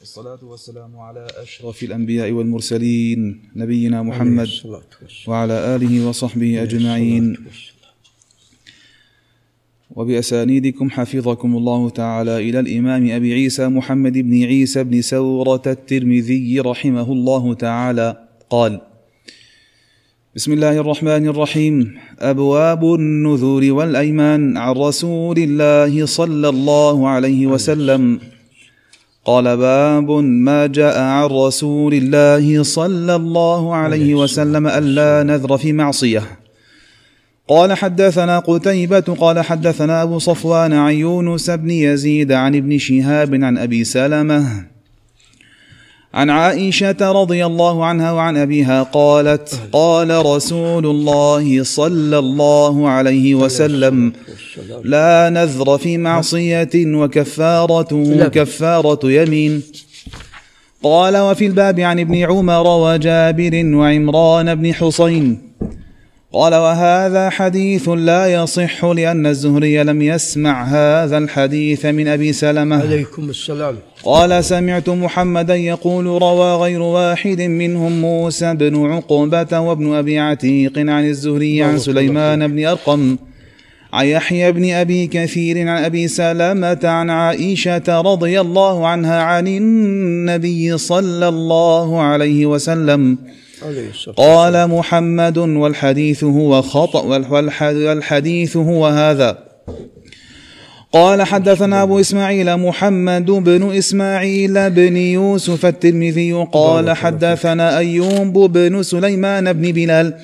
والصلاة والسلام على أشرف الأنبياء والمرسلين نبينا محمد وعلى آله وصحبه أجمعين. وبأسانيدكم حفظكم الله تعالى إلى الإمام أبي عيسى محمد بن عيسى بن سورة الترمذي رحمه الله تعالى. قال بسم الله الرحمن الرحيم. أبواب النذور والأيمان عن رسول الله صلى الله عليه وسلم. قال باب ما جاء عن رسول الله صلى الله عليه وسلم ألا نذر في معصية. قال حدثنا قتيبة قال حدثنا أبو صفوان عن يونس بن يزيد عن ابن شهاب عن أبي سلمة. عن عائشة رضي الله عنها وعن أبيها قالت قال رسول الله صلى الله عليه وسلم لا نذر في معصية وكفارته كفارة يمين. قال وفي الباب عن ابن عمر وجابر وعمران بن حصين. قال وهذا حديث لا يصح لأن الزهري لم يسمع هذا الحديث من أبي سلمة. عليكم السلام. قال سمعت محمدا يقول روى غير واحد منهم موسى بن عقبة وابن أبي عتيق عن الزهري عن سليمان بن أرقم عن يحيى بن أبي كثير عن أبي سلمة عن عائشة رضي الله عنها عن النبي صلى الله عليه وسلم. قال محمد والحديث هو خطأ والحديث هو هذا. قال حدثنا أبو إسماعيل محمد بن إسماعيل بن يوسف الترمذي. قال حدثنا أيوب بن سليمان بن بلال.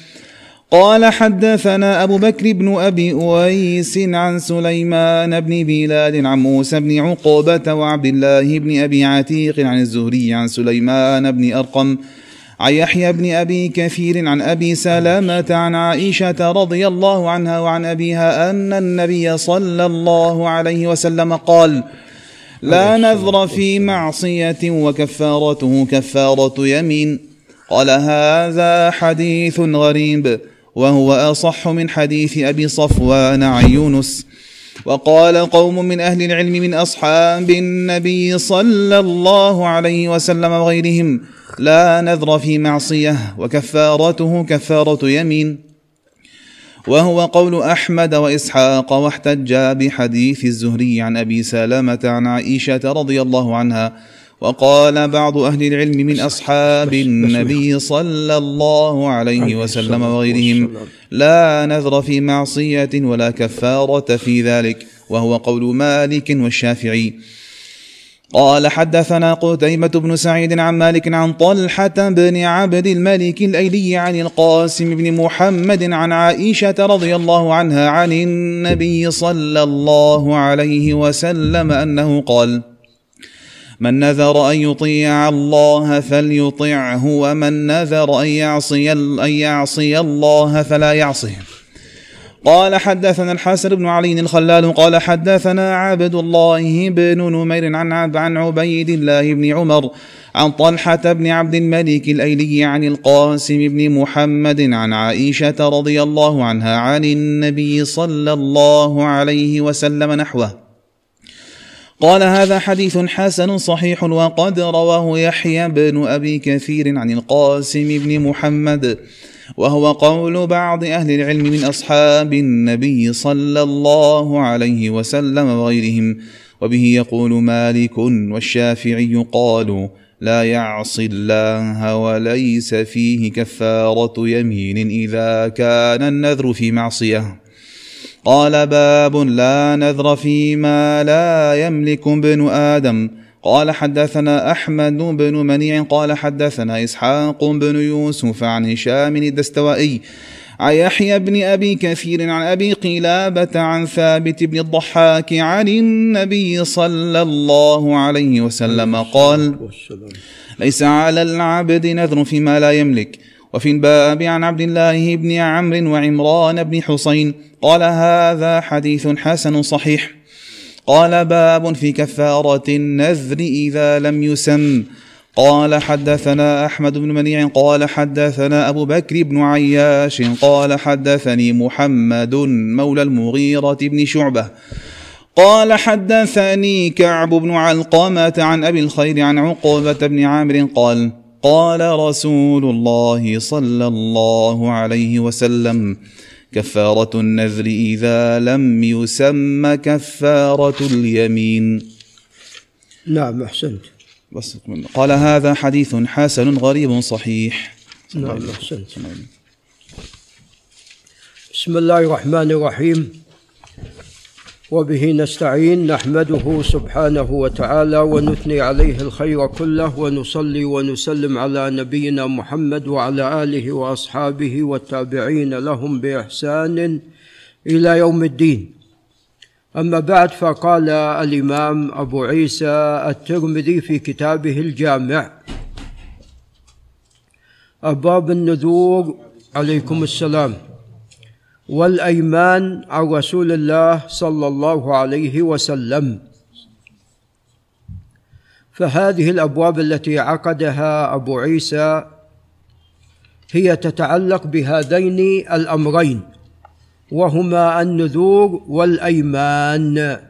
قال حدثنا أبو بكر بن أبي أويس عن سليمان بن بلال عن موسى بن عقبة وعبد الله بن أبي عتيق عن الزهري عن سليمان بن أرقم عن يحيى بن أبي كثير عن أبي سلامة عن عائشة رضي الله عنها وعن أبيها أن النبي صلى الله عليه وسلم قال لا نذر في معصية وكفارته كفارة يمين. قال هذا حديث غريب وهو أصح من حديث أبي صفوان عن يونس. وقال قوم من أهل العلم من أصحاب النبي صلى الله عليه وسلم وغيرهم لا نذر في معصية وكفارته كفارة يمين. وهو قول أحمد وإسحاق واحتج بحديث الزهري عن أبي سلامة عن عائشة رضي الله عنها وقال بعض أهل العلم من أصحاب النبي صلى الله عليه وسلم وغيرهم لا نذر في معصية ولا كفارة في ذلك وهو قول مالك والشافعي. قال حدثنا قتيبة بن سعيد عن مالك عن طلحة بن عبد الملك الأيلي عن القاسم بن محمد عن عائشة رضي الله عنها عن النبي صلى الله عليه وسلم أنه قال من نذر أن يطيع الله فليطعه ومن نذر أن يعصي, أن يعصي الله فلا يعصه قال حدثنا الحسن بن علي الخلال قال حدثنا عبد الله بن نمير عن عن عبيد الله بن عمر عن طلحة بن عبد الملك الأيلي عن القاسم بن محمد عن عائشة رضي الله عنها عن النبي صلى الله عليه وسلم نحوه. قال هذا حديث حسن صحيح وقد رواه يحيى بن أبي كثير عن القاسم بن محمد وهو قول بعض أهل العلم من أصحاب النبي صلى الله عليه وسلم وغيرهم وبه يقول مالك والشافعي قالوا لا يعصي الله وليس فيه كفارة يمين إذا كان النذر في معصية قال باب لا نذر فيما لا يملك ابن آدم. قال حدثنا أحمد بن منيع قال حدثنا إسحاق بن يوسف عن هشام الدستوائي عن يحيى بن أبي كثير عن أبي قلابة عن ثابت بن الضحاك عن النبي صلى الله عليه وسلم قال ليس على العبد نذر فيما لا يملك. وفي الباب عن عبد الله بن عمرو وعمران بن حسين قال هذا حديث حسن صحيح. قال باب في كفارة النذر إذا لم يسم. قال حدثنا أحمد بن منيع قال حدثنا أبو بكر بن عياش قال حدثني محمد مولى المغيرة بن شعبة. قال حدثني كعب بن علقمة عن أبي الخير عن عقبة بن عامر قال قال رسول الله صلى الله عليه وسلم كفارة النذر إذا لم يسم كفارة اليمين. نعم أحسنت. بس قال هذا حديث حسن غريب صحيح. نعم أحسنت. بسم الله الرحمن الرحيم. وبه نستعين نحمده سبحانه وتعالى ونثني عليه الخير كله ونصلي ونسلم على نبينا محمد وعلى آله وأصحابه والتابعين لهم بإحسان إلى يوم الدين. أما بعد فقال الإمام أبو عيسى الترمذي في كتابه الجامع أبواب النذور عليكم السلام. والأيمان عن رسول الله صلى الله عليه وسلم. فهذه الأبواب التي عقدها أبو عيسى هي تتعلق بهذين الأمرين وهما النذور والأيمان.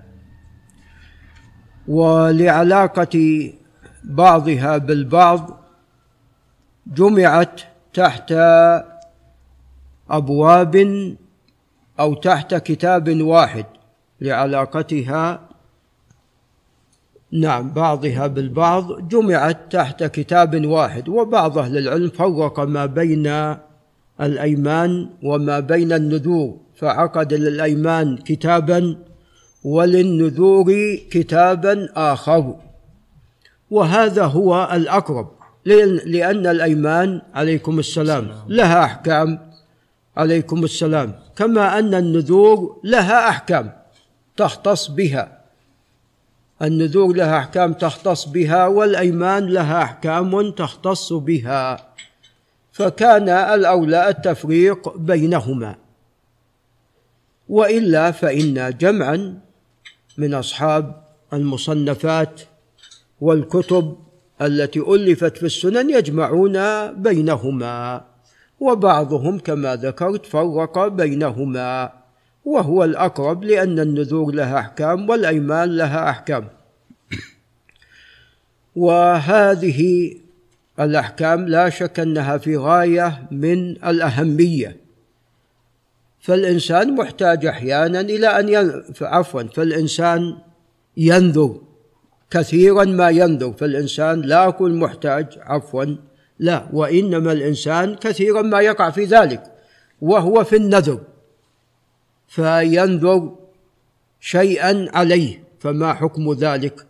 ولعلاقة بعضها بالبعض جمعت تحت أبواب أو تحت كتاب واحد لعلاقتها نعم بعضها بالبعض جمعت تحت كتاب واحد وبعض أهل العلم فرق ما بين الأيمان وما بين النذور. فعقد للأيمان كتابا وللنذور كتابا آخر. وهذا هو الأقرب لأن الأيمان عليكم السلام. لها أحكام. عليكم السلام. كما أن النذور لها أحكام تختص بها. النذور لها أحكام تختص بها والأيمان لها أحكام تختص بها. فكان الأولى التفريق بينهما. وإلا فإن جمعا من أصحاب المصنفات والكتب التي ألفت في السنن يجمعون بينهما. وبعضهم كما ذكرت فرق بينهما وهو الأقرب لأن النذور لها أحكام والأيمان لها أحكام. وهذه الأحكام لا شك أنها في غاية من الأهمية. فالإنسان محتاج أحيانا إلى أن ين... عفوا فالإنسان ينذر كثيرا ما ينذر فالإنسان لا أقول محتاج عفوا لا وإنما الإنسان كثيرا ما يقع في ذلك وهو في النذر فينذر شيئا عليه فما حكم ذلك؟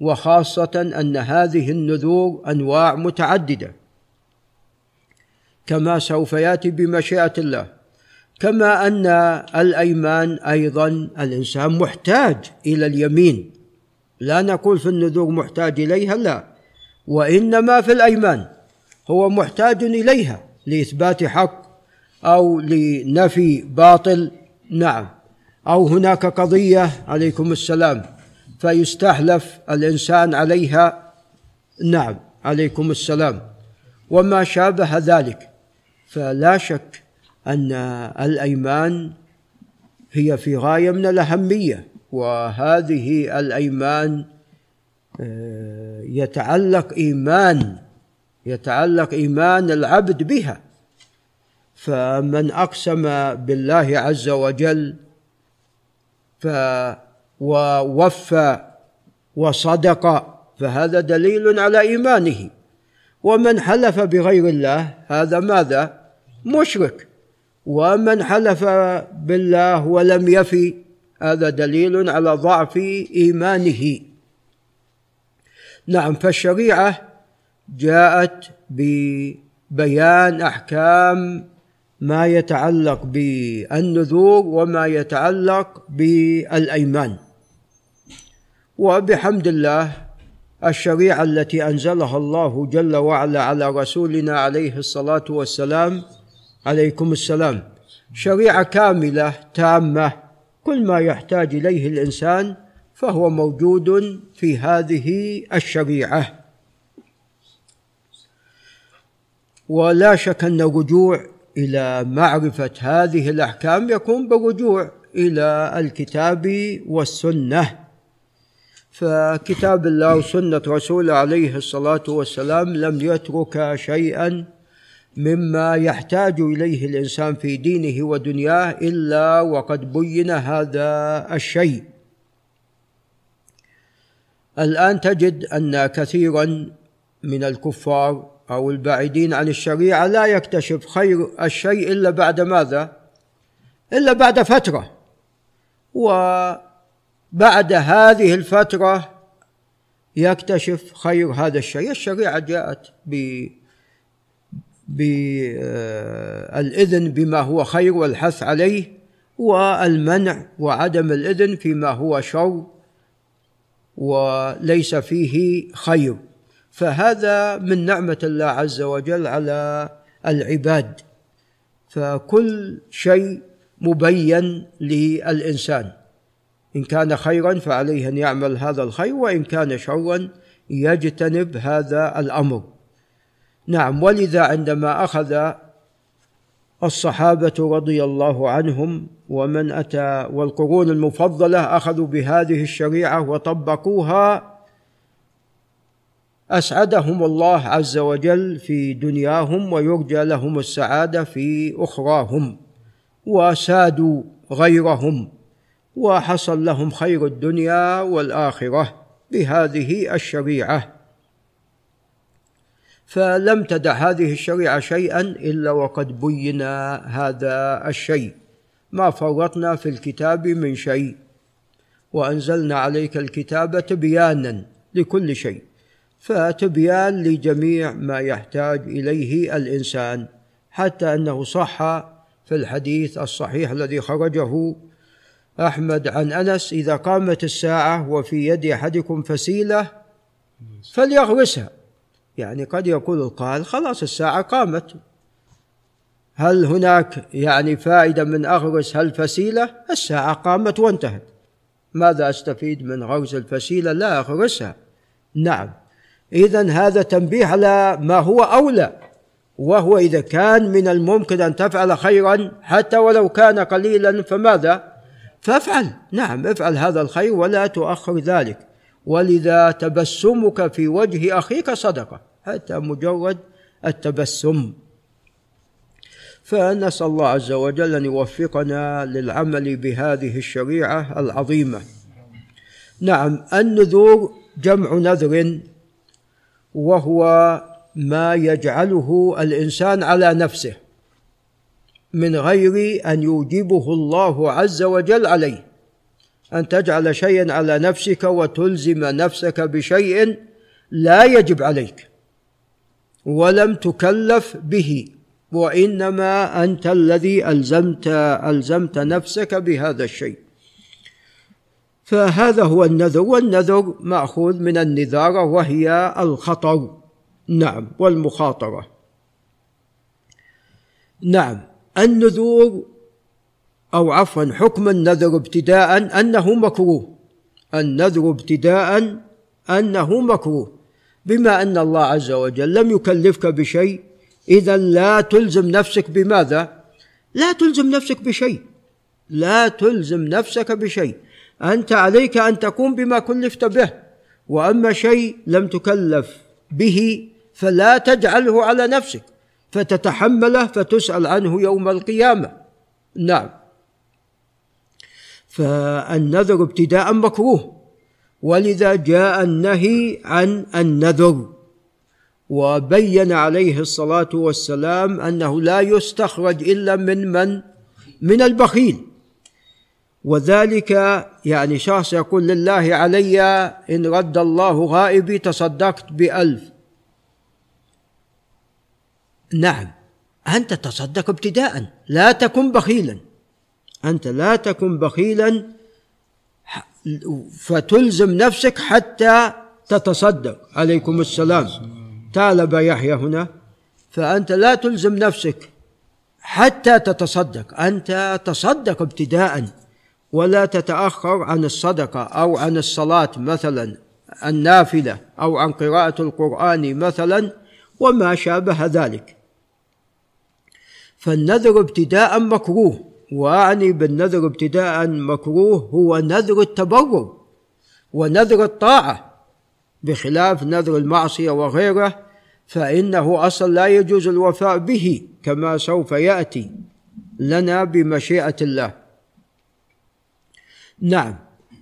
وخاصة أن هذه النذور أنواع متعددة. كما سوف يأتي بمشيئة الله كما أن الأيمان أيضا الإنسان محتاج إلى اليمين. لا نقول في النذور محتاج إليها لا وإنما في الأيمان. هو محتاج إليها لإثبات حق أو لنفي باطل. نعم. أو هناك قضية عليكم السلام فيستحلف الإنسان عليها. نعم عليكم السلام. وما شابه ذلك فلا شك أن الأيمان هي في غاية من الأهمية وهذه الأيمان آه، يتعلق إيمان يتعلق إيمان العبد بها. فمن أقسم بالله عز وجل ف ووفى وصدق فهذا دليل على إيمانه. ومن حلف بغير الله هذا ماذا؟ مشرك. ومن حلف بالله ولم يفي هذا دليل على ضعف إيمانه. نعم فالشريعة جاءت ببيان أحكام ما يتعلق بالنذور وما يتعلق بالأيمان. وبحمد الله الشريعة التي أنزلها الله جل وعلا على رسولنا عليه الصلاة والسلام عليكم السلام. شريعة كاملة تامة كل ما يحتاج إليه الإنسان فهو موجود في هذه الشريعة. ولا شك أن الرجوع إلى معرفة هذه الأحكام يكون بالرجوع إلى الكتاب والسنة. فكتاب الله وسنة رسوله عليه الصلاة والسلام لم يترك شيئا مما يحتاج إليه الإنسان في دينه ودنياه إلا وقد بين هذا الشيء. الآن تجد أن كثيرا من الكفار أو البعيدين عن الشريعة لا يكتشف خير الشيء إلا بعد ماذا؟ إلا بعد فترة. وبعد هذه الفترة يكتشف خير هذا الشيء. الشريعة جاءت ب بالإذن بما هو خير والحث عليه والمنع وعدم الإذن فيما هو شر وليس فيه خير. فهذا من نعمة الله عز وجل على العباد. فكل شيء مبين للإنسان. إن كان خيرا فعليه أن يعمل هذا الخير وإن كان شرا يجتنب هذا الأمر. نعم ولذا عندما أخذ الصحابة رضي الله عنهم ومن أتى والقرون المفضلة أخذوا بهذه الشريعة وطبقوها أسعدهم الله عز وجل في دنياهم ويرجى لهم السعادة في أخراهم وسادوا غيرهم وحصل لهم خير الدنيا والآخرة بهذه الشريعة. فلم تدع هذه الشريعة شيئا إلا وقد بين هذا الشيء. ما فرطنا في الكتاب من شيء. وأنزلنا عليك الكتاب تبيانا لكل شيء. فتبيان لجميع ما يحتاج إليه الإنسان حتى أنه صح في الحديث الصحيح الذي خرجه أحمد عن أنس إذا قامت الساعة وفي يد أحدكم فسيلة فليغرسها يعني قد يقول القائل خلاص الساعة قامت. هل هناك يعني فائدة من أغرس هالفسيلة؟ الساعة قامت وانتهت. ماذا أستفيد من غرس الفسيلة؟ لا أغرسها نعم. إذا هذا تنبيه على ما هو أولى وهو إذا كان من الممكن أن تفعل خيرا حتى ولو كان قليلا فماذا؟ فافعل. نعم افعل هذا الخير ولا تؤخر ذلك. ولذا تبسمك في وجه أخيك صدقة حتى مجرد التبسم. فنسأل الله عز وجل أن يوفقنا للعمل بهذه الشريعة العظيمة. نعم النذور جمع نذر وهو ما يجعله الإنسان على نفسه من غير أن يوجبه الله عز وجل عليه. أن تجعل شيئا على نفسك وتلزم نفسك بشيء لا يجب عليك ولم تكلف به وإنما أنت الذي ألزمت ألزمت نفسك بهذا الشيء. فهذا هو النذر والنذر مأخوذ من النذارة وهي الخطر نعم والمخاطرة. نعم النذور أو عفوا حكم النذر ابتداء أنه مكروه. النذر ابتداء أنه مكروه. بما أن الله عز وجل لم يكلفك بشيء إذا لا تلزم نفسك بماذا؟ لا تلزم نفسك بشيء. لا تلزم نفسك بشيء. أنت عليك أن تقوم بما كلفت به وأما شيء لم تكلف به فلا تجعله على نفسك فتتحمله فتسأل عنه يوم القيامة. نعم. فالنذر ابتداء مكروه ولذا جاء النهي عن النذر وبين عليه الصلاة والسلام أنه لا يستخرج إلا من من؟ من البخيل. وذلك يعني شخص يقول لله علي إن رد الله غائبي تصدقت بألف. نعم. أنت تصدق ابتداء. لا تكن بخيلا. أنت لا تكن بخيلا. فتلزم نفسك حتى تتصدق. عليكم السلام. تالب يحيى هنا. فأنت لا تلزم نفسك حتى تتصدق. أنت تصدق ابتداء. ولا تتأخر عن الصدقة أو عن الصلاة مثلا النافلة أو عن قراءة القرآن مثلا وما شابه ذلك. فالنذر ابتداء مكروه وأعني بالنذر ابتداء مكروه هو نذر التبرر ونذر الطاعة. بخلاف نذر المعصية وغيره فإنه أصلا لا يجوز الوفاء به كما سوف يأتي لنا بمشيئة الله. نعم.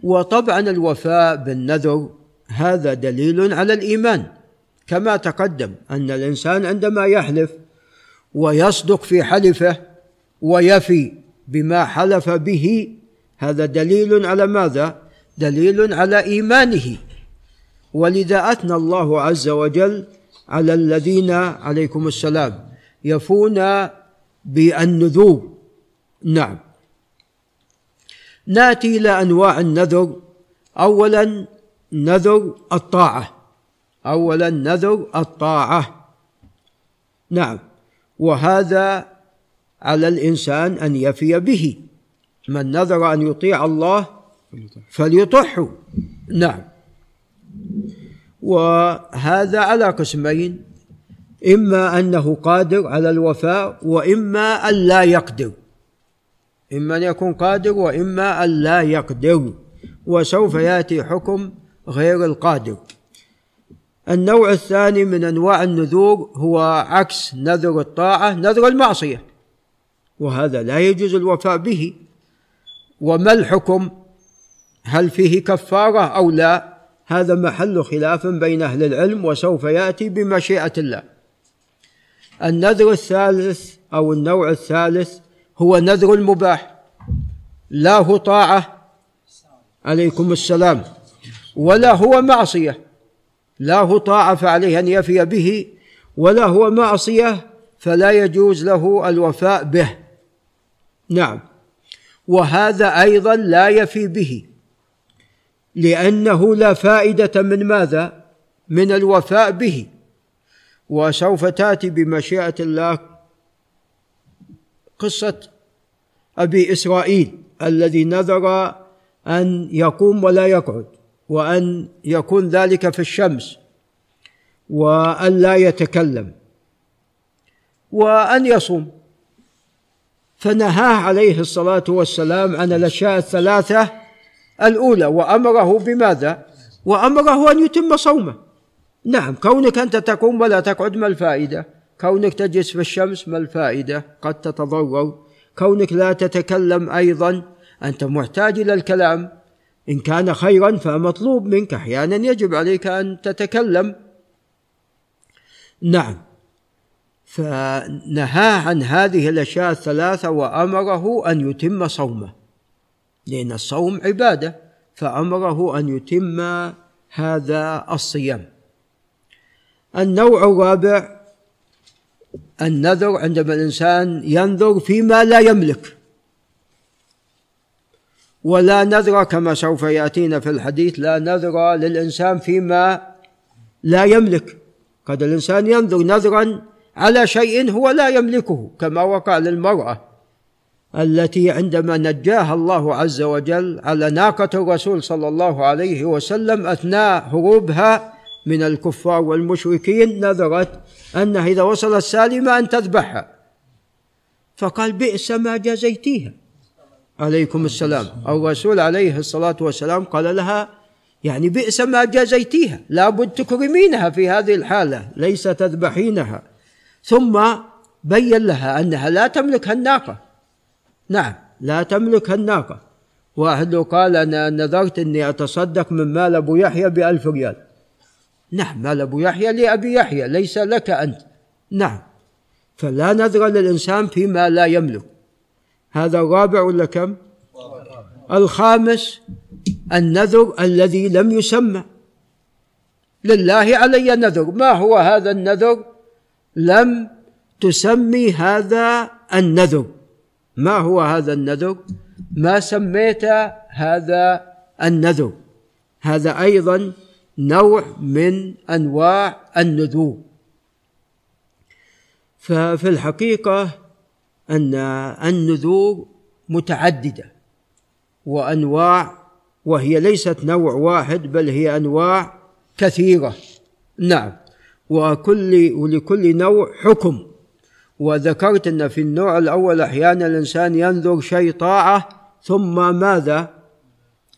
وطبعا الوفاء بالنذر هذا دليل على الإيمان. كما تقدم أن الإنسان عندما يحلف ويصدق في حلفه ويفي بما حلف به هذا دليل على ماذا؟ دليل على إيمانه. ولذا أثنى الله عز وجل على الذين عليكم السلام يفون بالنذور. نعم. ناتي إلى أنواع النذر. اولا نذر الطاعة. اولا نذر الطاعة. نعم. وهذا على الإنسان أن يفي به. من نذر أن يطيع الله فليطعه. نعم. وهذا على قسمين. إما أنه قادر على الوفاء وإما أن لا يقدر. إما أن يكون قادر وإما أن لا يقدر وسوف يأتي حكم غير القادر. النوع الثاني من أنواع النذور هو عكس نذر الطاعة نذر المعصية وهذا لا يجوز الوفاء به. وما الحكم؟ هل فيه كفارة أو لا؟ هذا محل خلاف بين أهل العلم وسوف يأتي بمشيئة الله. النذر الثالث أو النوع الثالث هو نذر المباح لا هو طاعة. عليكم السلام. ولا هو معصية. لا هو طاعة فعليه أن يفي به. ولا هو معصية فلا يجوز له الوفاء به. نعم. وهذا أيضا لا يفي به. لأنه لا فائدة من ماذا؟ من الوفاء به. وسوف تأتي بمشيئة الله قصة أبي إسرائيل الذي نذر أن يقوم ولا يقعد وأن يكون ذلك في الشمس وأن لا يتكلم وأن يصوم. فنهاه عليه الصلاة والسلام عن الأشياء الثلاثة الأولى وأمره بماذا؟ وأمره أن يتم صومه. نعم كونك أنت تقوم ولا تقعد ما الفائدة؟ كونك تجلس في الشمس ما الفائدة؟ قد تتضرر كونك لا تتكلم أيضا أنت محتاج إلى الكلام. إن كان خيرا فمطلوب منك. أحيانا يجب عليك أن تتكلم. نعم. فنهاه عن هذه الأشياء الثلاثة وأمره أن يتم صومه. لأن الصوم عبادة فأمره أن يتم هذا الصيام. النوع الرابع النذر عندما الإنسان ينذر فيما لا يملك. ولا نذر كما سوف يأتينا في الحديث لا نذر للإنسان فيما لا يملك. قد الإنسان ينذر نذرا على شيء هو لا يملكه كما وقع للمراه التي عندما نجاها الله عز وجل على ناقة الرسول صلى الله عليه وسلم أثناء هروبها من الكفار والمشركين نذرت انها إذا وصلت سالمه أن تذبحها فقال بئس ما جزيتيها عليكم السلام. الرسول عليه الصلاة والسلام قال لها يعني بئس ما جازيتيها. لابد تكرمينها في هذه الحالة ليس تذبحينها. ثم بين لها أنها لا تملك الناقة. نعم لا تملك الناقة. واحد قال أنا نذرت أني أتصدق من مال أبو يحيى بألف ريال. نعم مال أبو يحيى لأبي يحيى ليس لك أنت. نعم. فلا نذر للإنسان فيما لا يملك. هذا الرابع ولا كم؟ الخامس النذر الذي لم يسمى. لله علي نذر. ما هو هذا النذر؟ لم تسمي هذا النذر. ما هو هذا النذر؟ ما سميت هذا النذر. هذا أيضا نوع من أنواع النذور. ففي الحقيقة أن النذور متعددة وأنواع وهي ليست نوع واحد بل هي أنواع كثيرة. نعم. وكل ولكل نوع حكم. وذكرت أن في النوع الأول أحيانا الإنسان ينذر شيء طاعة ثم ماذا؟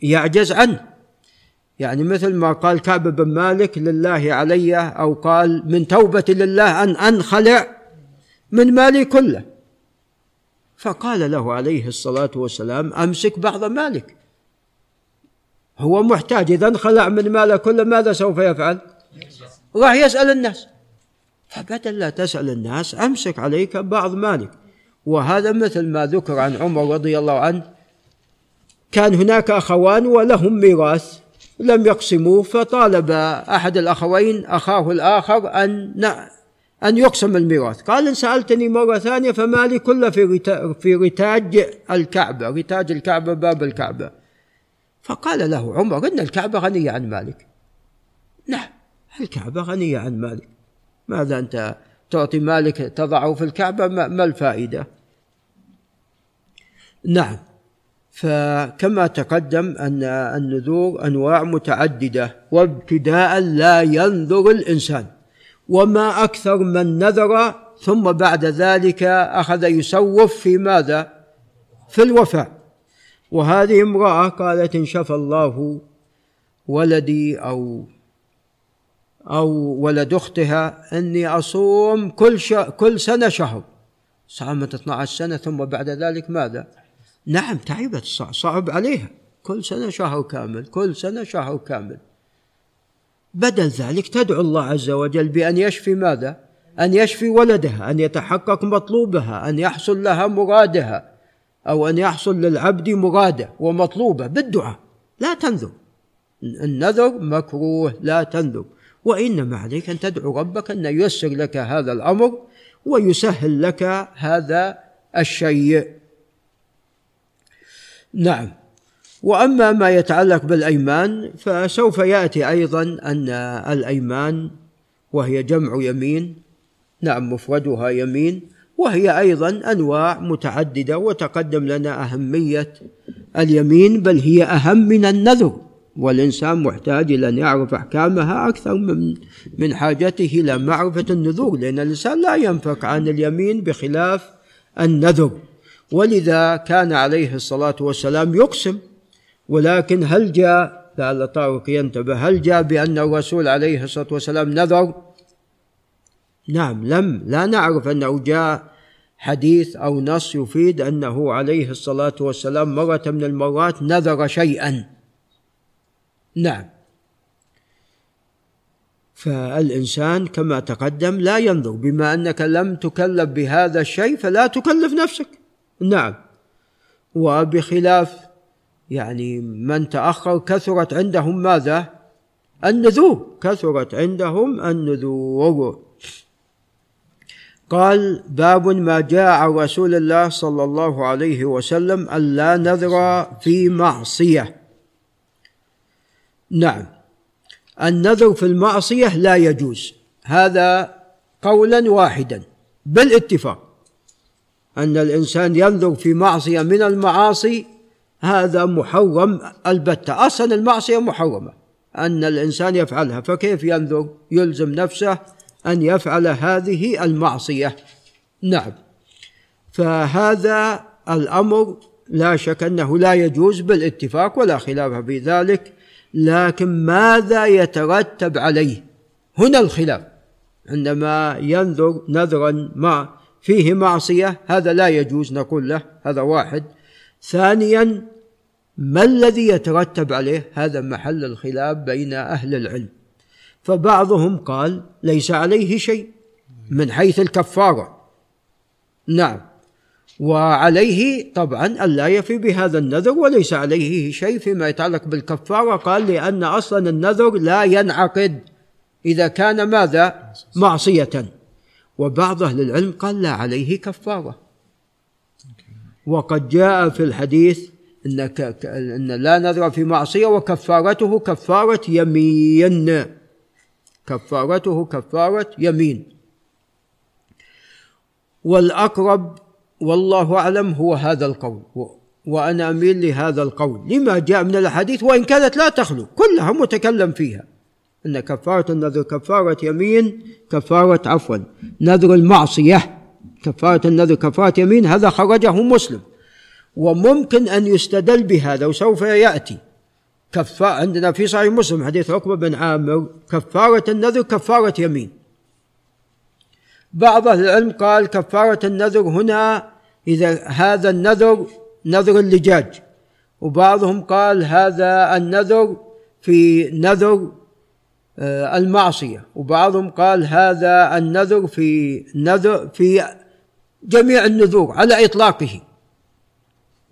يعجز عنه. يعني مثل ما قال كعب بن مالك لله علي أو قال من توبة لله أن أنخلع من مالي كله. فقال له عليه الصلاة والسلام أمسك بعض مالك. هو محتاج إذا انخلع من ماله كله ماذا سوف يفعل؟ راح يسأل الناس. فبدل لا تسأل الناس أمسك عليك بعض مالك. وهذا مثل ما ذكر عن عمر رضي الله عنه. كان هناك أخوان ولهم ميراث. لم يقسموه فطالب أحد الأخوين أخاه الآخر أن أن يقسم الميراث. قال إن سألتني مرة ثانية فمالي كله في في رتاج الكعبة رتاج الكعبة باب الكعبة. فقال له عمر إن الكعبة غنية عن مالك. نعم الكعبة غنية عن مالك. ماذا أنت تعطي مالك تضعه في الكعبة؟ ما الفائدة؟ نعم. فكما تقدم أن النذور أنواع متعددة وابتداء لا ينذر الإنسان وما أكثر من نذر ثم بعد ذلك أخذ يسوف في ماذا؟ في الوفاء وهذه امرأة قالت إن شفى الله ولدي أو أو ولد أختها أني أصوم كل كل سنة شهر صامت 12 سنة ثم بعد ذلك ماذا؟ نعم تعبت صعب عليها. كل سنة شهر كامل كل سنة شهر كامل. بدل ذلك تدعو الله عز وجل بأن يشفي ماذا؟ أن يشفي ولدها أن يتحقق مطلوبها أن يحصل لها مرادها أو أن يحصل للعبد مراده ومطلوبة بالدعاء. لا تنذر. النذر مكروه لا تنذر. وإنما عليك أن تدعو ربك أن ييسر لك هذا الأمر ويسهل لك هذا الشيء. نعم. وأما ما يتعلق بالأيمان فسوف يأتي أيضا أن الأيمان وهي جمع يمين. نعم مفردها يمين. وهي أيضا أنواع متعددة وتقدم لنا أهمية اليمين بل هي أهم من النذر. والإنسان محتاج إلى أن يعرف أحكامها أكثر من من حاجته إلى معرفة النذور لأن الإنسان لا ينفك عن اليمين بخلاف النذر. ولذا كان عليه الصلاة والسلام يقسم ولكن هل جاء لعل طارق ينتبه هل جاء بأن الرسول عليه الصلاة والسلام نذر؟ نعم لم لا نعرف أنه جاء حديث أو نص يفيد أنه عليه الصلاة والسلام مرة من المرات نذر شيئا. نعم. فالإنسان كما تقدم لا ينظر بما أنك لم تكلف بهذا الشيء فلا تكلف نفسك. نعم. وبخلاف يعني من تأخر كثرت عندهم ماذا؟ النذور. كثرت عندهم النذور. قال باب ما جاء عن رسول الله صلى الله عليه وسلم ألا نذر في معصية. نعم. النذر في المعصية لا يجوز. هذا قولا واحدا. بالاتفاق. أن الإنسان ينذر في معصية من المعاصي هذا محرم البتة. أصلا المعصية محرمة. أن الإنسان يفعلها فكيف ينذر؟ يلزم نفسه أن يفعل هذه المعصية. نعم. فهذا الأمر لا شك أنه لا يجوز بالاتفاق ولا خلاف في ذلك. لكن ماذا يترتب عليه؟ هنا الخلاف. عندما ينذر نذرا ما فيه معصية هذا لا يجوز نقول له هذا واحد. ثانيا ما الذي يترتب عليه هذا محل الخلاف بين أهل العلم؟ فبعضهم قال ليس عليه شيء من حيث الكفارة. نعم. وعليه طبعا ألا يفي بهذا النذر وليس عليه شيء فيما يتعلق بالكفارة. قال لأن أصلا النذر لا ينعقد. إذا كان ماذا؟ معصية. وبعض أهل العلم قال لا عليه كفارة. وقد جاء في الحديث إن, إن لا نذر في معصية وكفارته كفارة يمين. كفارته كفارة يمين. والأقرب والله أعلم هو هذا القول وأنا أميل لهذا القول. لما جاء من الحديث وإن كانت لا تخلو كلها متكلم فيها. أن كفارة النذر كفارة يمين كفارة عفوا نذر المعصية كفارة النذر كفارة يمين هذا خرجه مسلم. وممكن أن يستدل بهذا وسوف يأتي. كفار عندنا في صحيح مسلم حديث عقبة بن عامر كفارة النذر كفارة يمين. بعض أهل العلم قال كفارة النذر هنا إذا هذا النذر نذر اللجاج. وبعضهم قال هذا النذر في نذر المعصية. وبعضهم قال هذا النذر في نذر في جميع النذور على إطلاقه.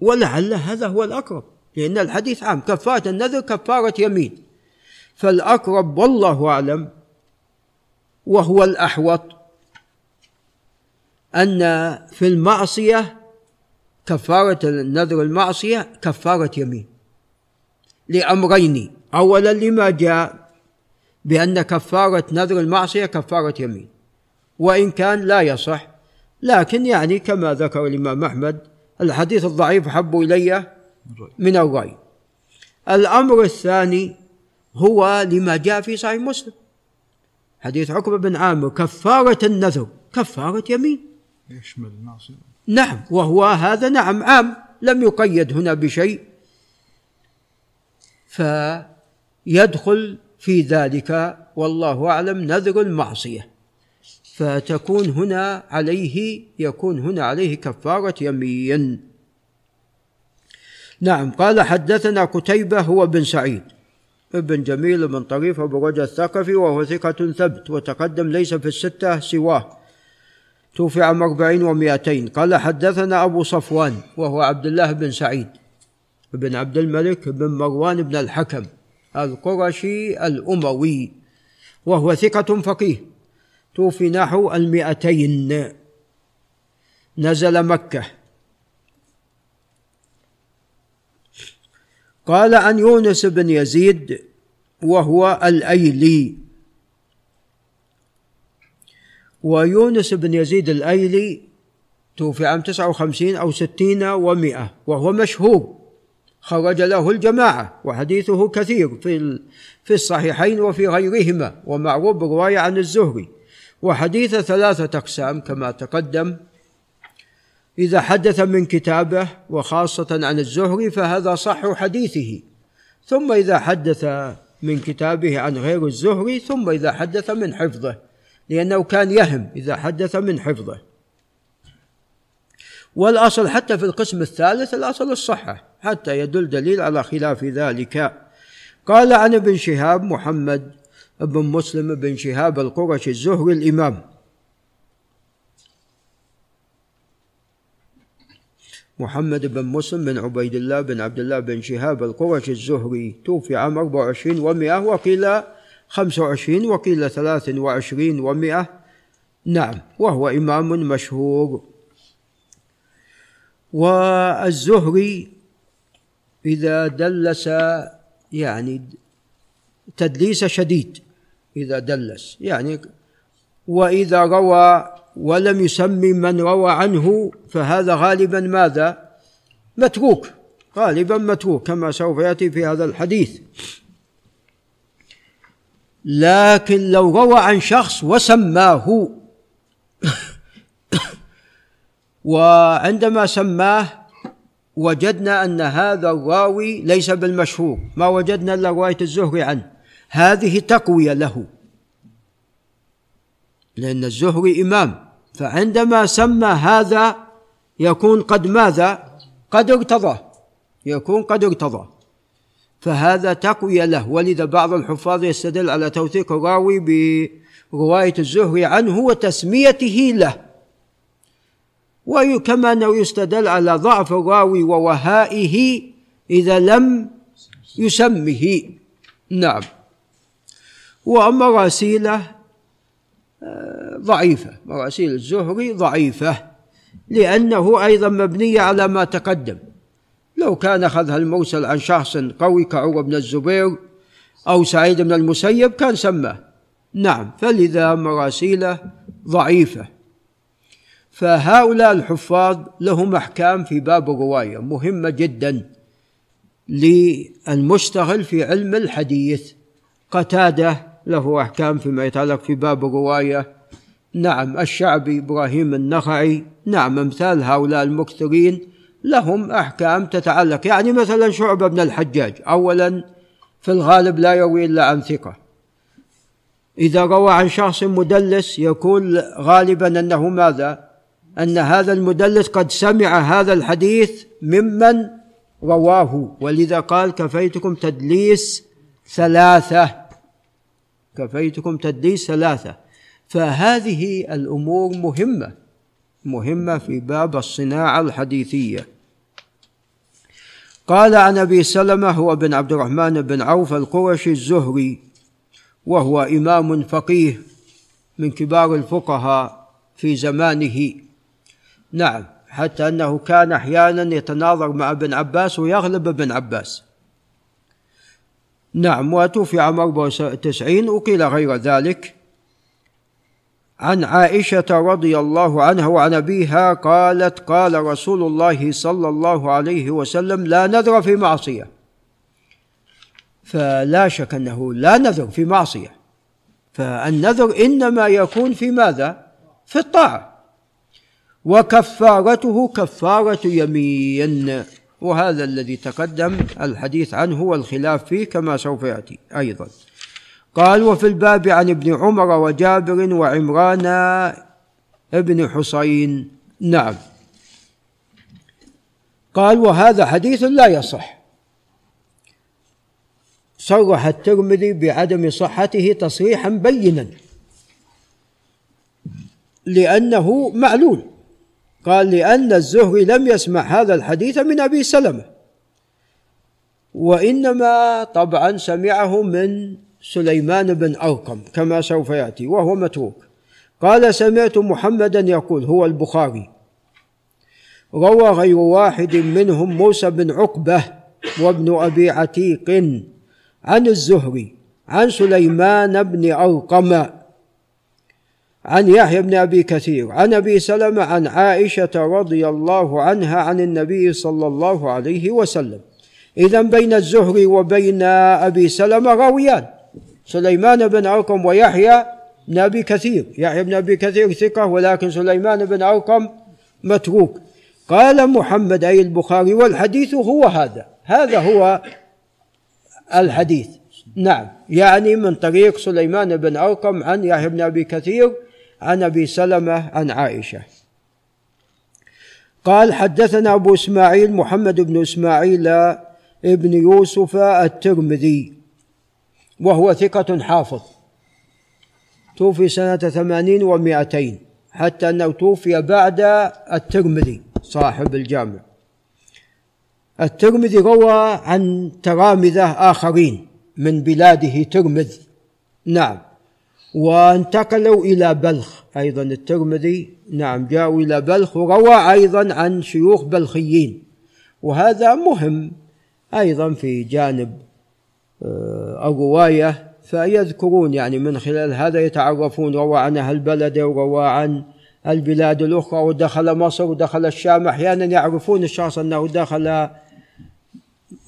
ولعل هذا هو الأقرب لأن الحديث عام كفارة النذر كفارة يمين. فالأقرب والله أعلم وهو الأحوط أن في المعصية كفارة النذر المعصية كفارة يمين. لأمرين أولا لما جاء بأن كفارة نذر المعصية كفارة يمين. وإن كان لا يصح لكن يعني كما ذكر الإمام أحمد الحديث الضعيف أحب إلي من الرأي. الأمر الثاني هو لما جاء في صحيح مسلم. حديث عقبة بن عامر كفارة النذر كفارة يمين. يشمل المعصية نعم وهو هذا نعم عام لم يقيد هنا بشيء. فيدخل في ذلك والله أعلم نذر المعصية. فتكون هنا عليه يكون هنا عليه كفارة يمين. نعم قال حدثنا قتيبة هو بن سعيد ابن جميل بن طريف أبو رجا الثقفي وهو ثقة ثبت وتقدم ليس في الستة سواه. توفي عام أربعين ومائتين. قال حدثنا أبو صفوان وهو عبد الله بن سعيد بن عبد الملك بن مروان بن الحكم. القرشي الأموي وهو ثقة فقيه توفي نحو المئتين. نزل مكة. قال عن يونس بن يزيد وهو الأيلي. ويونس بن يزيد الأيلي توفي عام 59 أو 60 و100 وهو مشهور. خرج له الجماعة وحديثه كثير في في الصحيحين وفي غيرهما ومعروف برواية عن الزهري. وحديث ثلاثة أقسام كما تقدم. إذا حدث من كتابه وخاصة عن الزهري فهذا صح حديثه. ثم إذا حدث من كتابه عن غير الزهري ثم إذا حدث من حفظه لأنه كان يهم إذا حدث من حفظه. والأصل حتى في القسم الثالث الأصل الصحة حتى يدل دليل على خلاف ذلك. قال عن ابن شهاب محمد بن مسلم بن شهاب القرشي الزهري الإمام. محمد بن مسلم بن عبيد الله بن عبد الله بن شهاب القرشي الزهري توفي عام 24 و100 وقيل خمسة وعشرين وقيل ثلاث وعشرين ومائة نعم وهو إمام مشهور. والزهري إذا دلس يعني تدليس شديد إذا دلس يعني وإذا روى ولم يسمي من روى عنه فهذا غالبا ماذا؟ متروك غالبا متروك كما سوف يأتي في هذا الحديث لكن لو روى عن شخص وسماه وعندما سماه وجدنا أن هذا الراوي ليس بالمشهور ما وجدنا إلا رواية الزهري عنه. هذه تقوية له. لأن الزهري إمام فعندما سمى هذا يكون قد ماذا؟ قد ارتضى. يكون قد ارتضى. فهذا تقوية له. ولذا بعض الحفاظ يستدل على توثيق الراوي برواية الزهري عنه وتسميته له. وكما أنه يستدل على ضعف الراوي ووهائه إذا لم يسمه. نعم. ومراسيله آه، ضعيفة. مراسيل الزهري ضعيفة لأنه أيضا مبنية على ما تقدم. لو كان أخذها المرسل عن شخص قوي كعروة بن الزبير أو سعيد بن المسيب كان سماه. نعم. فلذا مراسيلة ضعيفة. فهؤلاء الحفاظ لهم أحكام في باب الرواية مهمة جدا للمشتغل في علم الحديث. قتادة له أحكام فيما يتعلق في باب الرواية نعم الشعبي إبراهيم النخعي نعم أمثال هؤلاء المكثرين لهم أحكام تتعلق يعني مثلا شعبة بن الحجاج أولا في الغالب لا يروي إلا عن ثقة. إذا روى عن شخص مدلس يكون غالبا أنه ماذا؟ أن هذا المدلس قد سمع هذا الحديث ممن رواه. ولذا قال كفيتكم تدليس ثلاثة. كفيتكم تدليس ثلاثة. فهذه الأمور مهمة مهمة في باب الصناعة الحديثية. قال عن أبي سلمة هو بن عبد الرحمن بن عوف القرشي الزهري وهو إمام فقيه من كبار الفقهاء في زمانه. نعم حتى أنه كان أحيانا يتناظر مع ابن عباس ويغلب ابن عباس. نعم وتوفي عام 94 وقيل غير ذلك. عن عائشة رضي الله عنها وعن أبيها قالت قال رسول الله صلى الله عليه وسلم لا نذر في معصية. فلا شك أنه لا نذر في معصية. فالنذر إنما يكون في ماذا؟ في الطاعة. وكفارته كفارة يمين. وهذا الذي تقدم الحديث عنه والخلاف فيه كما سوف يأتي أيضا. قال وفي الباب عن ابن عمر وجابر وعمران ابن حسين. نعم. قال وهذا حديث لا يصح. صرح الترمذي بعدم صحته تصريحا بينا لأنه معلول. قال لأن الزهري لم يسمع هذا الحديث من أبي سلمة. وإنما طبعا سمعه من سليمان بن أرقم كما سوف يأتي وهو متروك. قال سمعت محمدا يقول هو البخاري. روى غير واحد منهم موسى بن عقبة وابن أبي عتيق عن الزهري عن سليمان بن أرقم عن يحيى بن أبي كثير عن أبي سلمة عن عائشة رضي الله عنها عن النبي صلى الله عليه وسلم. إذا بين الزهري وبين أبي سلمة راويان سليمان بن أرقم ويحيى بن أبي كثير. يحيى بن أبي كثير ثقة ولكن سليمان بن أرقم متروك. قال محمد أي البخاري والحديث هو هذا. هذا هو الحديث. نعم يعني من طريق سليمان بن أرقم عن يحيى بن أبي كثير عن أبي سلمة عن عائشة. قال حدثنا أبو إسماعيل محمد بن إسماعيل ابن يوسف الترمذي وهو ثقة حافظ. توفي سنة ثمانين ومائتين حتى أنه توفي بعد الترمذي صاحب الجامع. الترمذي روى عن ترامذة آخرين من بلاده ترمذ نعم. وانتقلوا إلى بلخ. أيضا الترمذي نعم جاءوا إلى بلخ وروى أيضا عن شيوخ بلخيين. وهذا مهم أيضا في جانب آه، الرواية فيذكرون يعني من خلال هذا يتعرفون روى عن أهل البلد وروى عن البلاد الأخرى ودخل مصر ودخل الشام. أحيانا يعرفون الشخص أنه دخل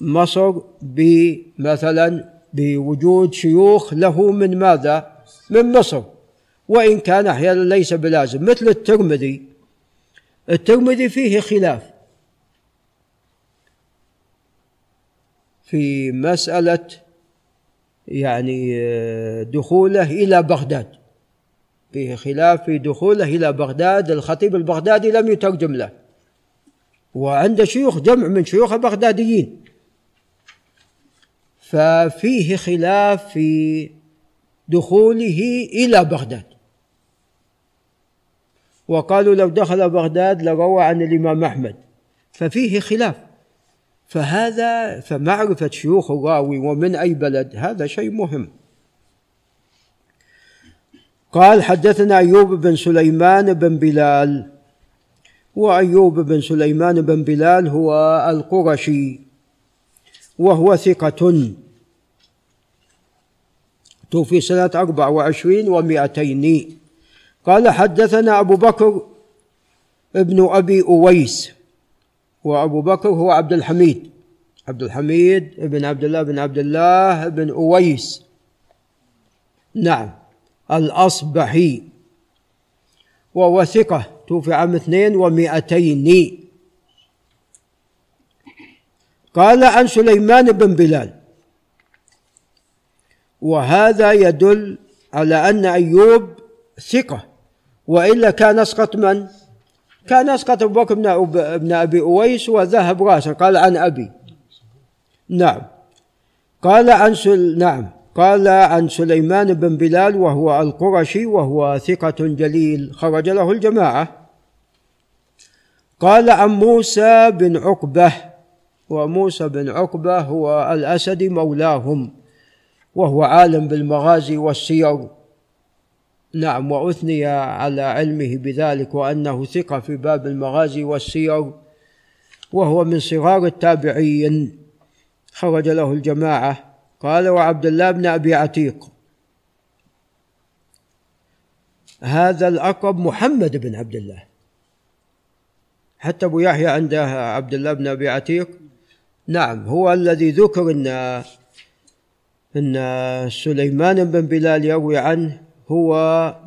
مصر بمثلا بوجود شيوخ له من ماذا؟ من مصر وإن كان أحيانا ليس بلازم مثل الترمذي. الترمذي فيه خلاف. في مسألة يعني آه، دخوله إلى بغداد. فيه خلاف في دخوله إلى بغداد. الخطيب البغدادي لم يترجم له. وعند شيوخ جمع من شيوخ البغداديين ففيه خلاف في دخوله إلى بغداد. وقالوا لو دخل بغداد لروى عن الإمام أحمد. ففيه خلاف. فهذا فمعرفة شيوخ الراوي ومن أي بلد هذا شيء مهم. قال حدثنا أيوب بن سليمان بن بلال. وأيوب بن سليمان بن بلال هو القرشي. وهو ثقة. توفي سنة أربع وعشرين ومائتين. قال حدثنا أبو بكر ابن أبي أويس وأبو بكر هو عبد الحميد عبد الحميد بن عبد الله بن عبد الله بن أويس. نعم الأصبحي وهو ثقة توفي عام اثنين ومائتين. قال عن سليمان بن بلال وهذا يدل على أن أيوب ثقة. وإلا كان أسقط من؟ كان أسقط أبو بكر بن أبي أويس وذهب راسا. قال عن أبي. نعم. قال عن سل نعم. قال عن سليمان بن بلال وهو القرشي وهو ثقة جليل. خرج له الجماعة. قال عن موسى بن عقبة. وموسى بن عقبة هو الأسدي مولاهم. وهو عالم بالمغازي والسير نعم وأثني على علمه بذلك وأنه ثقة في باب المغازي والسير وهو من صغار التابعين. خرج له الجماعة. قال وعبد الله بن أبي عتيق. هذا الأقرب محمد بن عبد الله. حتى أبو يحيى عنده عبد الله بن أبي عتيق. نعم هو الذي ذكر أن أن سليمان بن بلال يروي عنه هو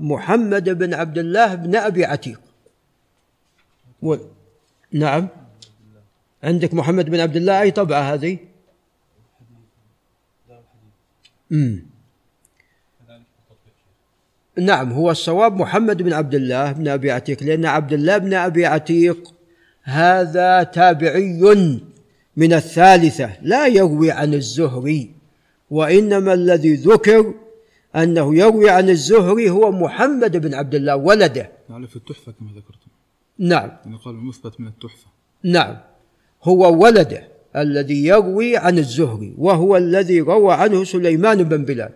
محمد بن عبد الله بن أبي عتيق. و... نعم. عندك محمد بن عبد الله؟ أي طبعة هذه؟ مم. نعم هو الصواب محمد بن عبد الله بن أبي عتيق لأن عبد الله بن أبي عتيق هذا تابعي من الثالثة لا يروي عن الزهري. وإنما الذي ذكر أنه يروي عن الزهري هو محمد بن عبد الله ولده. يعني في التحفة كما ذكرتم. نعم. يعني قال مثبت من التحفة. نعم. هو ولده الذي يروي عن الزهري وهو الذي روى عنه سليمان بن بلال.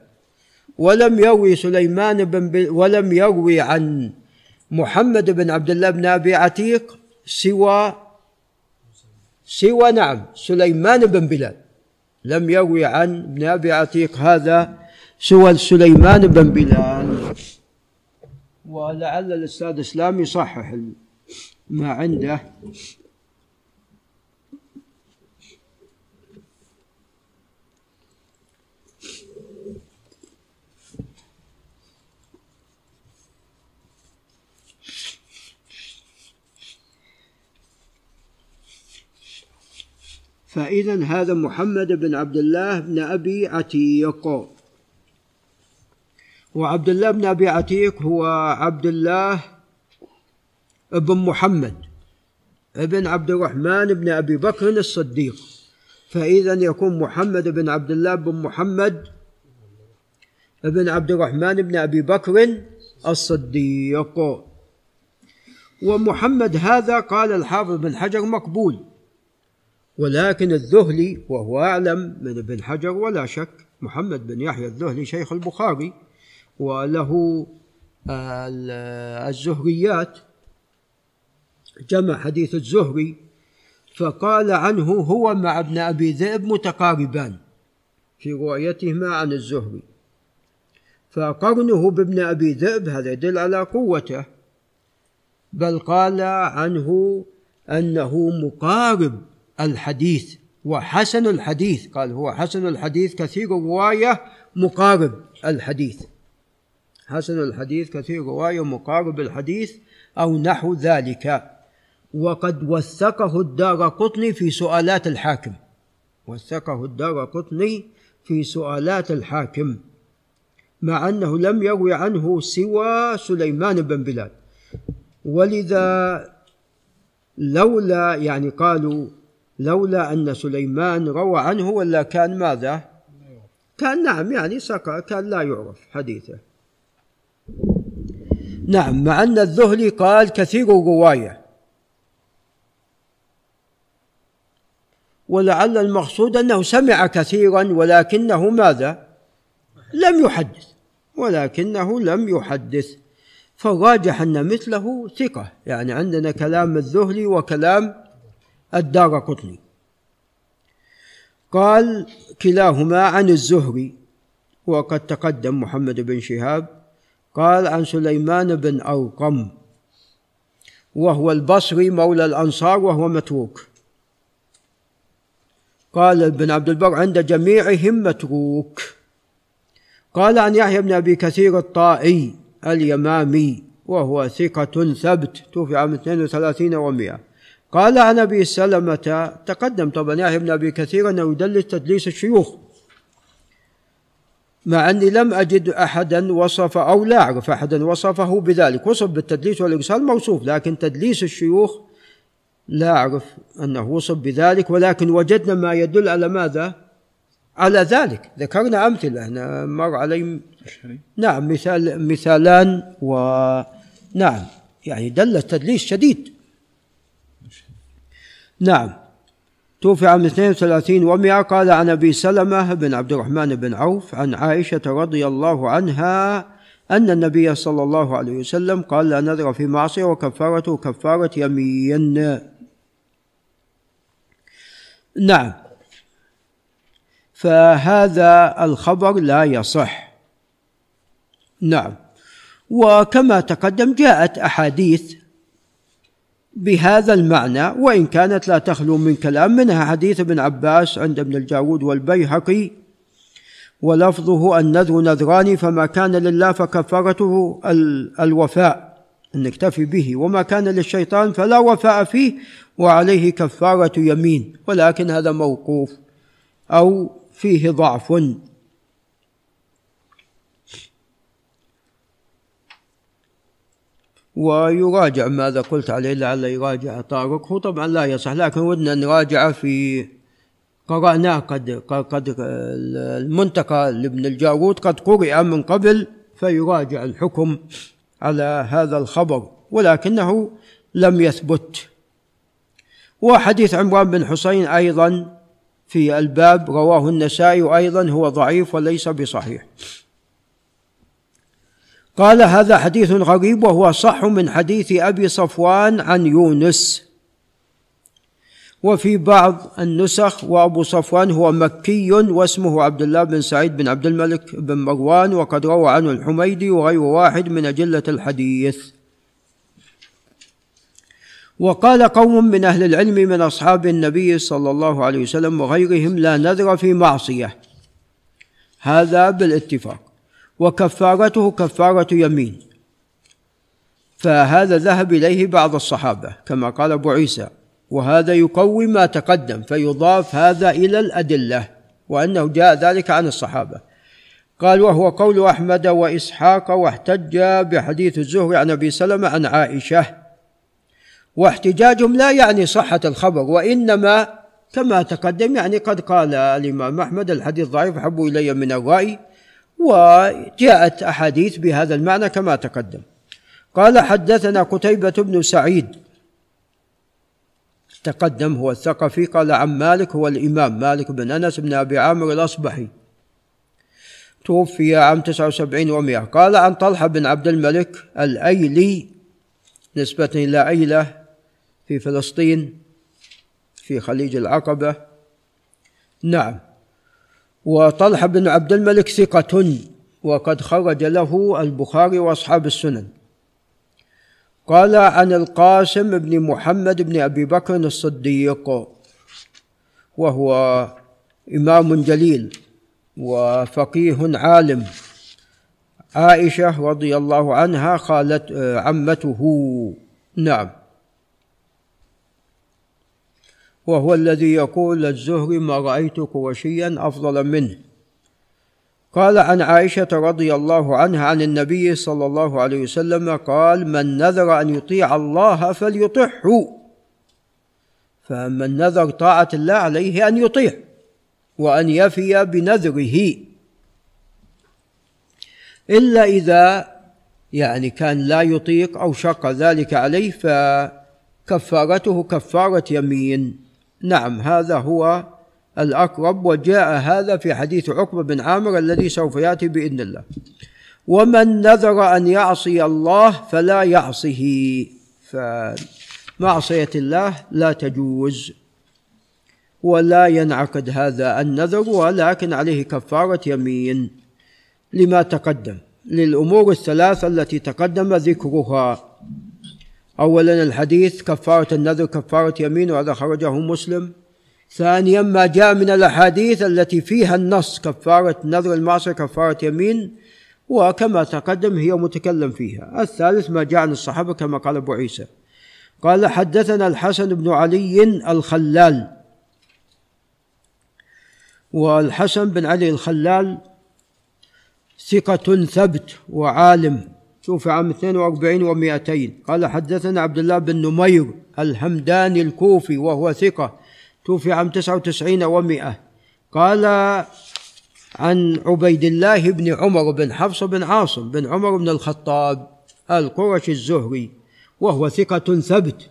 ولم يروي سليمان بن بل ولم يروي عن محمد بن عبد الله بن أبي عتيق سوى سوى نعم سليمان بن بلال. لم يروي عن ابن أبي عتيق هذا سوى سليمان بن بلال. ولعل الأستاذ اسلام يصحح ما عنده. فإذا هذا محمد بن عبد الله بن أبي عتيق. وعبد الله بن أبي عتيق هو عبد الله بن محمد ابن عبد الرحمن بن أبي بكر الصديق. فإذا يكون محمد بن عبد الله بن محمد ابن عبد الرحمن بن أبي بكر الصديق. ومحمد هذا قال الحافظ بن حجر مقبول. ولكن الذهلي وهو أعلم من ابن حجر ولا شك محمد بن يحيى الذهلي شيخ البخاري وله الزهريات. جمع حديث الزهري فقال عنه هو مع ابن أبي ذئب متقاربان في روايتهما عن الزهري. فقرنه بابن أبي ذئب هذا يدل على قوته بل قال عنه أنه مقارب الحديث وحسن الحديث. قال هو حسن الحديث كثير رواية مقارب الحديث. حسن الحديث كثير رواية مقارب الحديث أو نحو ذلك. وقد وثقه الدار قطني في سؤالات الحاكم. وثقه الدار قطني في سؤالات الحاكم. مع أنه لم يروي عنه سوى سليمان بن بلال. ولذا لولا يعني قالوا لولا أن سليمان روى عنه ولا كان ماذا؟ كان نعم يعني سقى كان لا يعرف حديثه. نعم مع أن الذهلي قال كثير الرواية. ولعل المقصود أنه سمع كثيرا ولكنه ماذا؟ لم يحدث. ولكنه لم يحدث. فالراجح أن مثله ثقة. يعني عندنا كلام الذهلي وكلام الدار قطني. قال كلاهما عن الزهري وقد تقدم محمد بن شهاب قال عن سليمان بن أرقم وهو البصري مولى الأنصار وهو متروك. قال ابن عبد البر عند جميعهم متروك. قال عن يحيى بن أبي كثير الطائي اليمامي وهو ثقة ثبت توفي عام 32 و100 قال عن أبي سلمة تقدم طبعا يحيى بن أبي كثير أنه يدلس تدليس الشيوخ مع أني لم أجد احدا وصف أو لا أعرف احدا وصفه بذلك. وصف بالتدليس والإرسال موصوف لكن تدليس الشيوخ لا أعرف أنه وصف بذلك ولكن وجدنا ما يدل على ماذا؟ على ذلك. ذكرنا أمثلة هنا مر علي نعم مثال مثالان ونعم يعني دل التدليس شديد. نعم. توفي عام 32 و100 قال عن أبي سلمة بن عبد الرحمن بن عوف عن عائشة رضي الله عنها أن النبي صلى الله عليه وسلم قال لا نذر في معصية وكفارته كفارة يمين. نعم. فهذا الخبر لا يصح. نعم. وكما تقدم جاءت أحاديث بهذا المعنى وإن كانت لا تخلو من كلام منها حديث ابن عباس عند ابن الجارود والبيهقي ولفظه النذر نذران فما كان لله فكفارته الوفاء نكتفي به وما كان للشيطان فلا وفاء فيه وعليه كفارة يمين ولكن هذا موقوف أو فيه ضعف. ويراجع ماذا قلت عليه لعل يراجع طارق. هو طبعا لا يصح لكن ودنا نراجع في قرأناه قد قد المنتقى لابن الجارود قد قرئ من قبل فيراجع الحكم على هذا الخبر ولكنه لم يثبت. وحديث عمران بن حسين أيضا في الباب رواه النسائي أيضا هو ضعيف وليس بصحيح. قال هذا حديث غريب وهو صح من حديث أبي صفوان عن يونس. وفي بعض النسخ وأبو صفوان هو مكي واسمه عبد الله بن سعيد بن عبد الملك بن مروان وقد روى عنه الحميدي وغير واحد من اجله الحديث. وقال قوم من أهل العلم من أصحاب النبي صلى الله عليه وسلم وغيرهم لا نذر في معصية. هذا بالاتفاق. وكفارته كفارة يمين. فهذا ذهب إليه بعض الصحابة كما قال أبو عيسى وهذا يقوي ما تقدم فيضاف هذا إلى الأدلة. وأنه جاء ذلك عن الصحابة. قال وهو قول أحمد وإسحاق واحتج بحديث الزهري عن أبي سلمة عن عائشة. واحتجاجهم لا يعني صحة الخبر وإنما كما تقدم يعني قد قال الإمام أحمد الحديث ضعيف حب إلي من الرأي. وجاءت أحاديث بهذا المعنى كما تقدم. قال حدثنا قتيبة بن سعيد. تقدم هو الثقفي قال عن مالك هو الإمام مالك بن أنس بن أبي عامر الأصبحي. توفي عام 79 ومئة قال عن طلحة بن عبد الملك الأيلي نسبة إلى أيلة في فلسطين في خليج العقبة. نعم. وطلحة بن عبد الملك ثقة وقد خرج له البخاري وأصحاب السنن. قال عن القاسم بن محمد بن أبي بكر الصديق وهو إمام جليل وفقيه عالم. عائشة رضي الله عنها خالت عمته. نعم. وهو الذي يقول الزهري ما رأيت قرشيا أفضل منه. قال عن عائشة رضي الله عنها عن النبي صلى الله عليه وسلم قال من نذر أن يطيع الله فليطعه. فمن نذر طاعة الله عليه أن يطيع وأن يفي بنذره. إلا إذا يعني كان لا يطيق أو شق ذلك عليه فكفارته كفارة يمين. نعم هذا هو الأقرب وجاء هذا في حديث عقبة بن عامر الذي سوف يأتي بإذن الله. ومن نذر أن يعصي الله فلا يعصه. فمعصية الله لا تجوز ولا ينعقد هذا النذر ولكن عليه كفارة يمين لما تقدم للأمور الثلاثة التي تقدم ذكرها. أولا الحديث كفارة النذر كفارة يمين وهذا خرجه مسلم. ثانيا ما جاء من الأحاديث التي فيها النص كفارة نذر المعصية كفارة يمين وكما تقدم هي متكلم فيها. الثالث ما جاء عن الصحابة كما قال أبو عيسى. قال حدثنا الحسن بن علي الخلال. والحسن بن علي الخلال ثقة ثبت وعالم. توفي عام 42 و200 قال حدثنا عبد الله بن نمير الهمداني الكوفي وهو ثقة. توفي عام 99 و100 قال عن عبيد الله بن عمر بن حفص بن عاصم بن عمر بن الخطاب القرشي الزهري وهو ثقة ثبت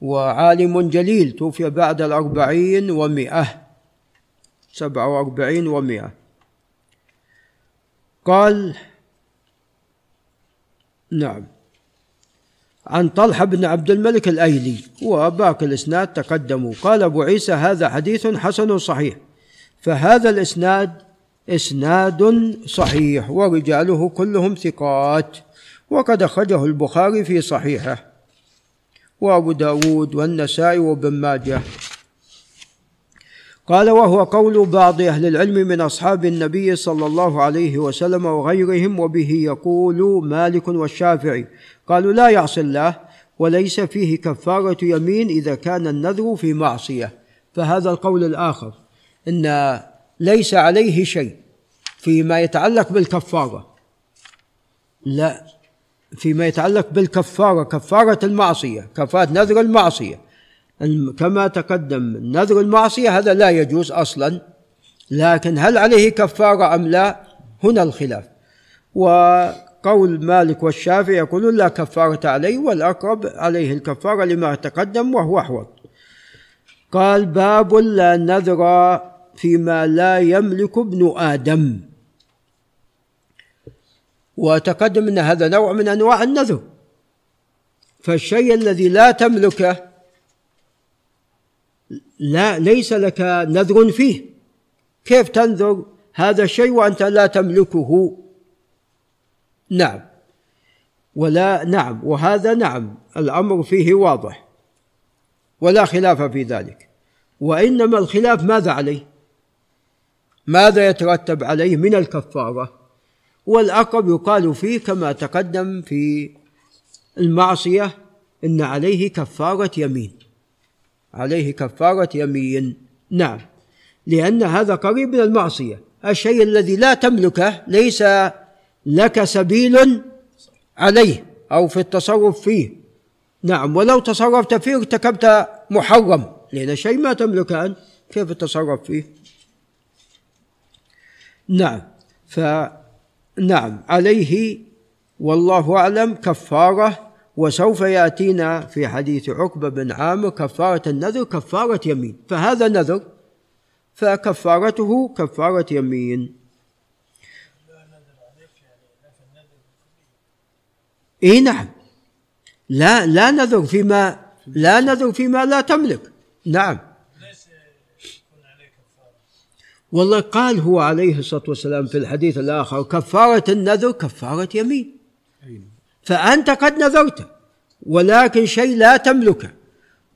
وعالم جليل. توفي بعد الأربعين ومئة. سبعة وأربعين ومئة. قال نعم. عن طلحة بن عبد الملك الأيلي وباقي الإسناد تقدموا. قال أبو عيسى هذا حديث حسن صحيح. فهذا الإسناد إسناد صحيح ورجاله كلهم ثقات وقد أخرجه البخاري في صحيحه. وأبو داود والنسائي وابن ماجه. قال وهو قول بعض أهل العلم من أصحاب النبي صلى الله عليه وسلم وغيرهم وبه يقول مالك والشافعي قالوا لا يعصي الله وليس فيه كفارة يمين إذا كان النذر في معصية فهذا القول الآخر أن ليس عليه شيء فيما يتعلق بالكفارة لا فيما يتعلق بالكفارة كفارة المعصية كفارة نذر المعصية كما تقدم نذر المعصية هذا لا يجوز أصلا لكن هل عليه كفارة أم لا؟ هنا الخلاف. وقول مالك والشافعي يقولون لا كفارة عليه والأقرب عليه الكفارة لما تقدم وهو أحوط. قال باب لا نذر فيما لا يملك ابن آدم. وتقدم أن هذا نوع من أنواع النذر. فالشيء الذي لا تملكه لا ليس لك نذر فيه. كيف تنذر هذا الشيء وأنت لا تملكه؟ نعم. ولا نعم. وهذا نعم. الأمر فيه واضح. ولا خلاف في ذلك. وإنما الخلاف ماذا عليه؟ ماذا يترتب عليه من الكفارة؟ والأقرب يقال فيه كما تقدم في المعصية إن عليه كفارة يمين. عليه كفارة يمين. نعم. لأن هذا قريب من المعصية. الشيء الذي لا تملكه ليس لك سبيل عليه أو في التصرف فيه. نعم. ولو تصرفت فيه ارتكبت محرم. لأن شيء ما تملكه أنت كيف التصرف فيه؟ نعم. فنعم عليه والله أعلم كفارة وسوف يأتينا في حديث عقبة بن عامر كفارة النذر كفارة يمين. فهذا نذر فكفارته كفارة يمين. إي نعم. لا لا نذر فيما لا نذر فيما لا تملك. نعم. والله قال هو عليه الصلاة والسلام في الحديث الآخر كفارة النذر كفارة يمين. فأنت قد نذرت ولكن شيء لا تملكه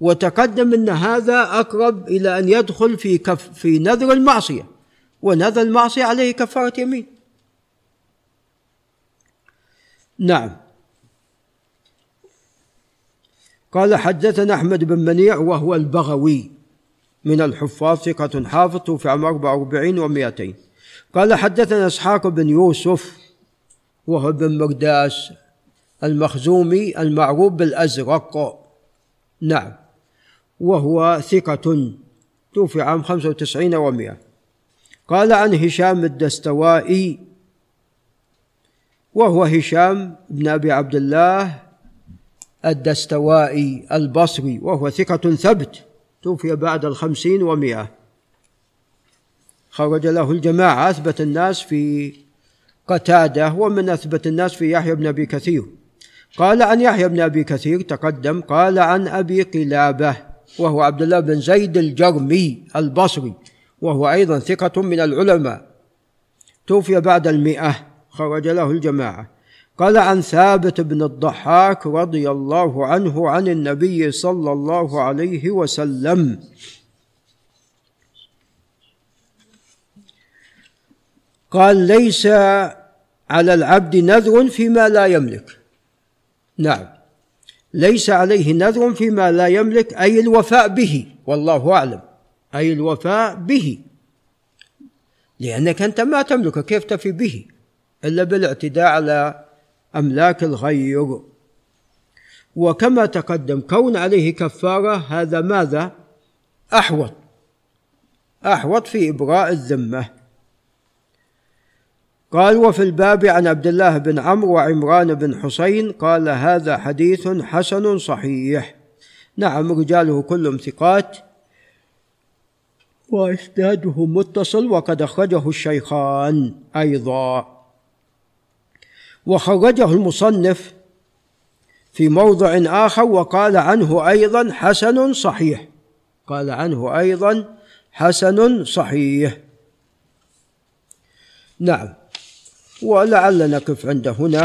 وتقدم أن هذا أقرب إلى أن يدخل في كف في نذر المعصية ونذر المعصية عليه كفارة يمين. نعم. قال حدثنا أحمد بن منيع وهو البغوي من الحفاظ ثقة حافظ توفي عام 44 و200 قال حدثنا إسحاق بن يوسف وهو بن مرداس المخزومي المعروف بالأزرق. نعم. وهو ثقة توفي عام 95 و100 قال عن هشام الدستوائي وهو هشام بن أبي عبد الله الدستوائي البصري وهو ثقة ثبت توفي بعد الخمسين ومئة خرج له الجماعة أثبت الناس في قتادة ومن أثبت الناس في يحيى بن أبي كثير. قال عن يحيى بن أبي كثير تقدم قال عن أبي قلابة وهو عبد الله بن زيد الجرمي البصري وهو أيضا ثقة من العلماء. توفي بعد المئة خرج له الجماعة. قال عن ثابت بن الضحاك رضي الله عنه عن النبي صلى الله عليه وسلم. قال ليس على العبد نذر فيما لا يملك. نعم. ليس عليه نذر فيما لا يملك أي الوفاء به. والله أعلم. أي الوفاء به. لأنك أنت ما تملك كيف تفي به؟ إلا بالاعتداء على أملاك الغير وكما تقدم كون عليه كفارة هذا ماذا؟ أحوط. أحوط في إبراء الذمة. قال وفي الباب عن عبد الله بن عمرو وعمران بن حسين قال هذا حديث حسن صحيح. نعم رجاله كلهم ثقات. وإسناده متصل وقد أخرجه الشيخان أيضا. وخرجه المصنف في موضع آخر وقال عنه أيضا حسن صحيح. قال عنه أيضا حسن صحيح. نعم. ولعل نقف عند هنا.